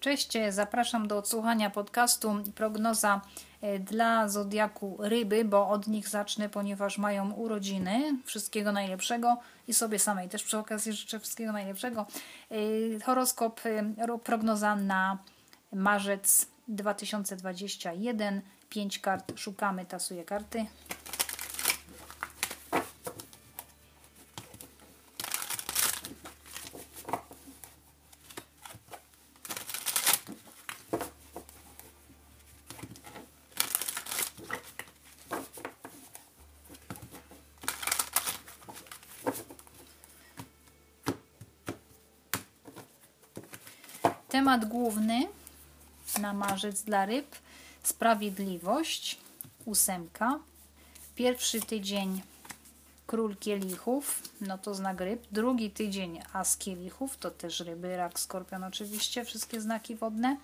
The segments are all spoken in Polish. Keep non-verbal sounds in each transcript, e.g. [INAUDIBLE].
Cześć, zapraszam do odsłuchania podcastu Prognoza e, dla Zodiaku Ryby, bo od nich zacznę, ponieważ mają urodziny. Wszystkiego najlepszego i sobie samej też przy okazji życzę wszystkiego najlepszego. E, horoskop, e, prognoza na marzec 2021. Pięć kart szukamy, tasuję karty. Temat główny na marzec dla ryb sprawiedliwość, ósemka. Pierwszy tydzień król kielichów, no to znak ryb. Drugi tydzień as kielichów, to też ryby, rak, skorpion oczywiście, wszystkie znaki wodne.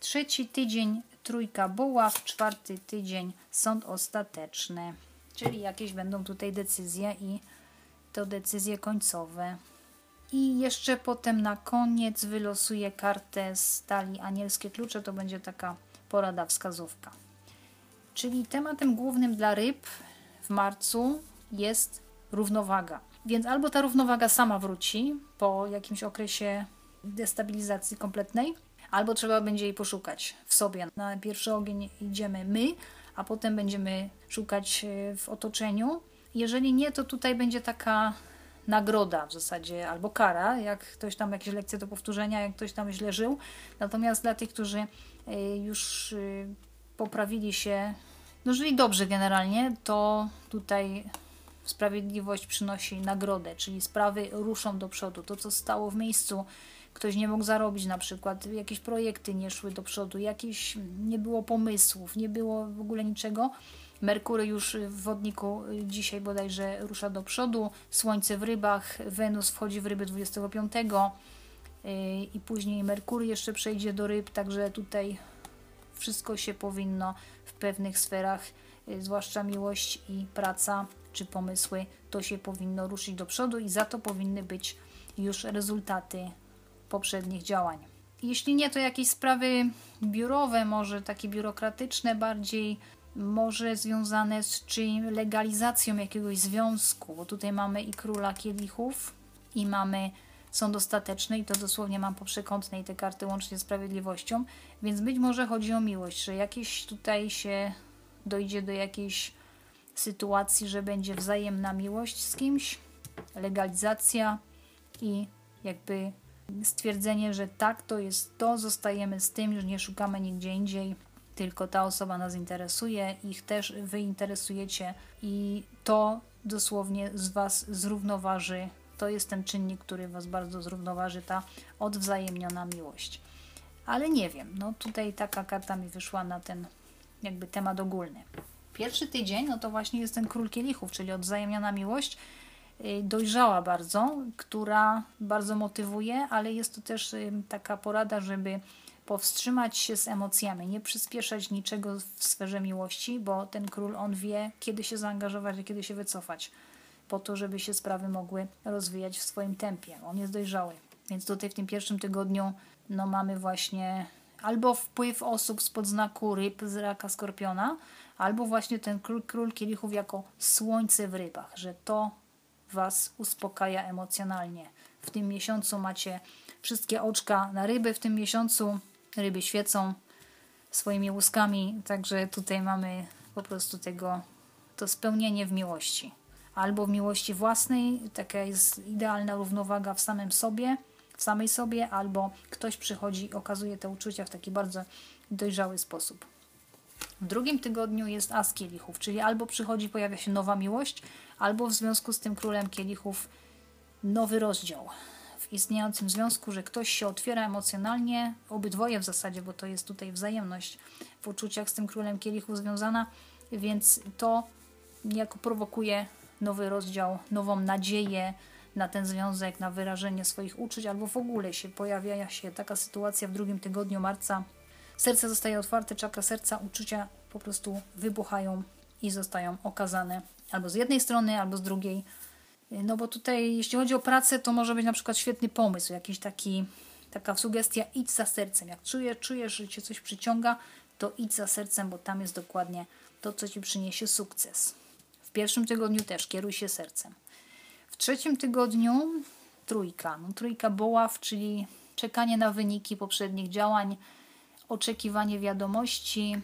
Trzeci tydzień trójka buław, czwarty tydzień sąd ostateczny. Czyli jakieś będą tutaj decyzje i to decyzje końcowe. I jeszcze potem na koniec wylosuję kartę z talii Anielskie Klucze. To będzie taka porada, wskazówka. Czyli tematem głównym dla ryb w marcu jest równowaga. Więc albo ta równowaga sama wróci po jakimś okresie destabilizacji kompletnej, albo trzeba będzie jej poszukać w sobie. Na pierwszy ogień idziemy my, a potem będziemy szukać e, w otoczeniu. Jeżeli nie, to tutaj będzie taka nagroda w zasadzie albo kara, jak ktoś tam jakieś lekcje do powtórzenia, jak ktoś tam źle żył. Natomiast dla tych, którzy y, już y, poprawili się, no żyli dobrze generalnie, to tutaj sprawiedliwość przynosi nagrodę, czyli sprawy ruszą do przodu. To, co stało w miejscu, ktoś nie mógł zarobić na przykład, jakieś projekty nie szły do przodu, jakieś nie było pomysłów, nie było w ogóle niczego, Merkury już w wodniku dzisiaj bodajże rusza do przodu, Słońce w rybach, Wenus wchodzi w ryby 25 y, i później Merkury jeszcze przejdzie do ryb, także tutaj wszystko się powinno w pewnych sferach, y, zwłaszcza miłość i praca czy pomysły, to się powinno ruszyć do przodu i za to powinny być już rezultaty poprzednich działań. Jeśli nie, to jakieś sprawy biurowe, może takie biurokratyczne bardziej, może związane z czym legalizacją jakiegoś związku, bo tutaj mamy i króla kielichów i mamy sąd ostateczny i to dosłownie mam po przekątnej te karty łącznie z sprawiedliwością, więc być może chodzi o miłość, że jakieś tutaj się dojdzie do jakiejś sytuacji, że będzie wzajemna miłość z kimś, legalizacja i jakby stwierdzenie, że tak, to jest to, zostajemy z tym, że nie szukamy nigdzie indziej, tylko ta osoba nas interesuje, ich też wy interesujecie i to dosłownie z was zrównoważy. To jest ten czynnik, który was bardzo zrównoważy, ta odwzajemniona miłość. Ale nie wiem, no tutaj taka karta mi wyszła na ten jakby temat ogólny. Pierwszy tydzień, no to właśnie jest ten król kielichów, czyli odwzajemniona miłość, y, dojrzała bardzo, która bardzo motywuje, ale jest to też y, taka porada, żeby powstrzymać się z emocjami, nie przyspieszać niczego w sferze miłości, bo ten król on wie, kiedy się zaangażować, a kiedy się wycofać, po to, żeby się sprawy mogły rozwijać w swoim tempie. On jest dojrzały. Więc tutaj w tym pierwszym tygodniu no, mamy właśnie albo wpływ osób spod znaku ryb z raka skorpiona, albo właśnie ten król, król kielichów jako słońce w rybach, że to Was uspokaja emocjonalnie. W tym miesiącu macie wszystkie oczka na ryby, w tym miesiącu ryby świecą swoimi łuskami, także tutaj mamy po prostu tego, to spełnienie w miłości. Albo w miłości własnej, taka jest idealna równowaga w samym sobie, w samej sobie, albo ktoś przychodzi i okazuje te uczucia w taki bardzo dojrzały sposób. W drugim tygodniu jest as kielichów, czyli albo przychodzi, pojawia się nowa miłość, albo w związku z tym królem kielichów nowy rozdział istniejącym związku, że ktoś się otwiera emocjonalnie, obydwoje w zasadzie, bo to jest tutaj wzajemność w uczuciach z tym królem kielichu związana, więc to niejako prowokuje nowy rozdział, nową nadzieję na ten związek, na wyrażenie swoich uczuć, albo w ogóle się pojawia się taka sytuacja w drugim tygodniu marca. Serce zostaje otwarte, czakra serca, uczucia po prostu wybuchają i zostają okazane albo z jednej strony, albo z drugiej no bo tutaj, jeśli chodzi o pracę, to może być na przykład świetny pomysł, jakiś taki taka sugestia idź za sercem. Jak czujesz, czujesz, że cię coś przyciąga, to idź za sercem, bo tam jest dokładnie to, co ci przyniesie sukces. W pierwszym tygodniu też kieruj się sercem. W trzecim tygodniu trójka. No, trójka boław, czyli czekanie na wyniki poprzednich działań, oczekiwanie wiadomości,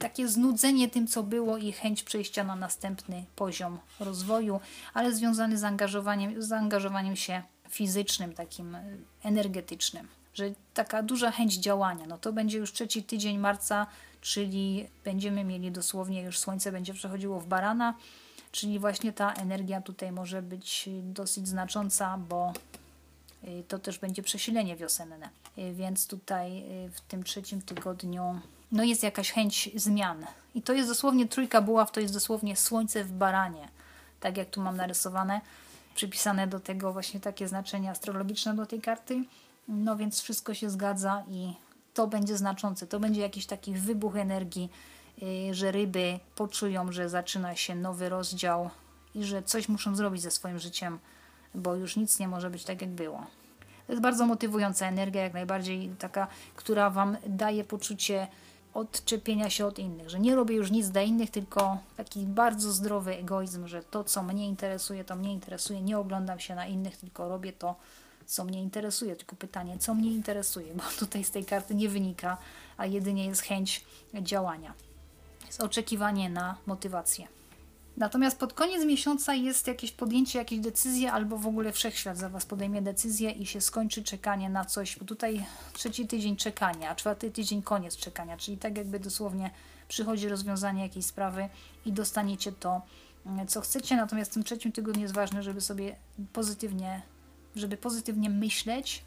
takie znudzenie tym, co było i chęć przejścia na następny poziom rozwoju, ale związany z zaangażowaniem, z zaangażowaniem się fizycznym, takim e, energetycznym, że taka duża chęć działania. No to będzie już trzeci tydzień marca, czyli będziemy mieli dosłownie już słońce będzie przechodziło w barana, czyli właśnie ta energia tutaj może być dosyć znacząca, bo e, to też będzie przesilenie wiosenne. E, więc tutaj w tym trzecim tygodniu no jest jakaś chęć zmian. I to jest dosłownie trójka buław, to jest dosłownie słońce w baranie. Tak jak tu mam narysowane, przypisane do tego właśnie takie znaczenie astrologiczne do tej karty. No więc wszystko się zgadza i to będzie znaczące. To będzie jakiś taki wybuch energii, yy, że ryby poczują, że zaczyna się nowy rozdział i że coś muszą zrobić ze swoim życiem, bo już nic nie może być tak, jak było. To jest bardzo motywująca energia, jak najbardziej taka, która Wam daje poczucie odczepienia się od innych, że nie robię już nic dla innych, tylko taki bardzo zdrowy egoizm, że to, co mnie interesuje, to mnie interesuje, nie oglądam się na innych, tylko robię to, co mnie interesuje. Tylko pytanie, co mnie interesuje, bo [LAUGHS] tutaj z tej karty nie wynika, a jedynie jest chęć działania. Jest oczekiwanie na motywację. Natomiast pod koniec miesiąca jest jakieś podjęcie jakiejś decyzji, albo w ogóle wszechświat za Was podejmie decyzję i się skończy czekanie na coś, bo tutaj trzeci tydzień czekania, a czwarty tydzień koniec czekania, czyli tak jakby dosłownie przychodzi rozwiązanie jakiejś sprawy i dostaniecie to, mm, co chcecie. Natomiast w tym trzecim tygodniu jest ważne, żeby sobie pozytywnie, żeby pozytywnie myśleć,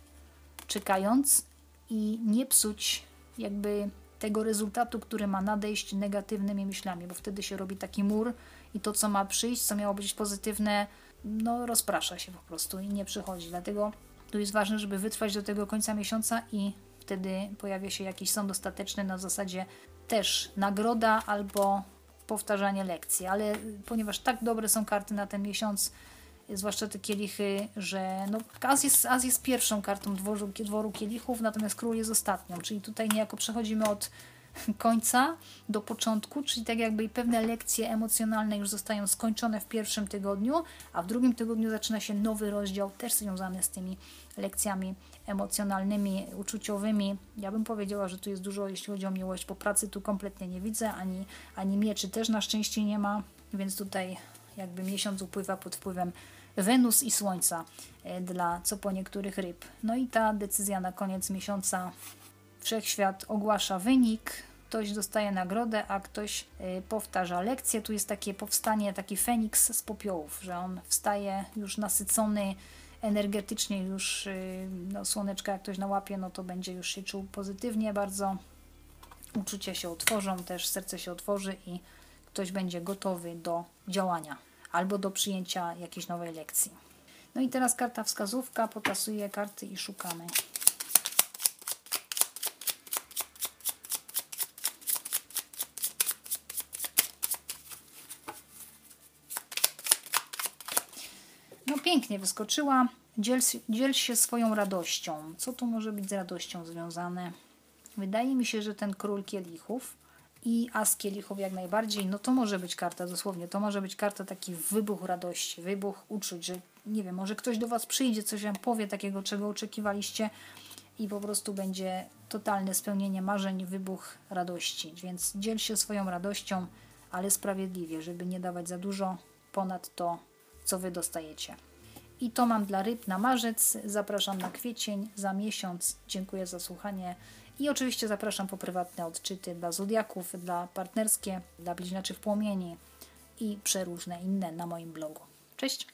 czekając i nie psuć jakby tego rezultatu, który ma nadejść negatywnymi myślami, bo wtedy się robi taki mur, i to, co ma przyjść, co miało być pozytywne, no rozprasza się po prostu i nie przychodzi. Dlatego tu jest ważne, żeby wytrwać do tego końca miesiąca i wtedy pojawia się jakiś sąd ostateczny na zasadzie też nagroda albo powtarzanie lekcji. Ale ponieważ tak dobre są karty na ten miesiąc, zwłaszcza te kielichy, że no, Az, jest, Az jest pierwszą kartą dworu, dworu kielichów, natomiast król jest ostatnią, czyli tutaj niejako przechodzimy od [LAUGHS] końca do początku, czyli tak jakby pewne lekcje emocjonalne już zostają skończone w pierwszym tygodniu, a w drugim tygodniu zaczyna się nowy rozdział, też związany z tymi lekcjami emocjonalnymi, uczuciowymi. Ja bym powiedziała, że tu jest dużo, jeśli chodzi o miłość, po pracy tu kompletnie nie widzę, ani, ani mieczy też na szczęście nie ma, więc tutaj jakby miesiąc upływa pod wpływem Wenus i Słońca e, dla co po niektórych ryb. No i ta decyzja na koniec miesiąca wszechświat ogłasza wynik, ktoś dostaje nagrodę, a ktoś y, powtarza lekcję. Tu jest takie powstanie, taki feniks z popiołów, że on wstaje już nasycony energetycznie, już y, no, słoneczka jak ktoś nałapie, no to będzie już się czuł pozytywnie bardzo. Uczucia się otworzą, też serce się otworzy i ktoś będzie gotowy do działania albo do przyjęcia jakiejś nowej lekcji. No i teraz karta wskazówka, potasuję karty i szukamy. pięknie wyskoczyła. Dziel, dziel się swoją radością. Co tu może być z radością związane? Wydaje mi się, że ten król kielichów i as kielichów jak najbardziej, no to może być karta dosłownie, to może być karta taki wybuch radości, wybuch uczuć, że nie wiem, może ktoś do Was przyjdzie, coś Wam powie takiego, czego oczekiwaliście i po prostu będzie totalne spełnienie marzeń, wybuch radości. Więc dziel się swoją radością, ale sprawiedliwie, żeby nie dawać za dużo ponad to, co Wy dostajecie. I to mam dla ryb na marzec. Zapraszam na kwiecień za miesiąc. Dziękuję za słuchanie. I oczywiście zapraszam po prywatne odczyty dla zodiaków, dla partnerskie, dla bliźniaczy w płomieni i przeróżne inne na moim blogu. Cześć!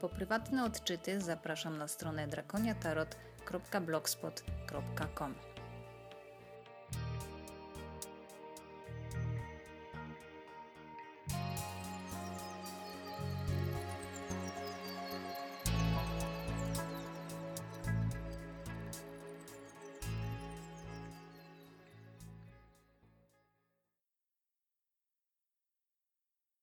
Po prywatne odczyty zapraszam na stronę drakoniatarot.blogspot.com.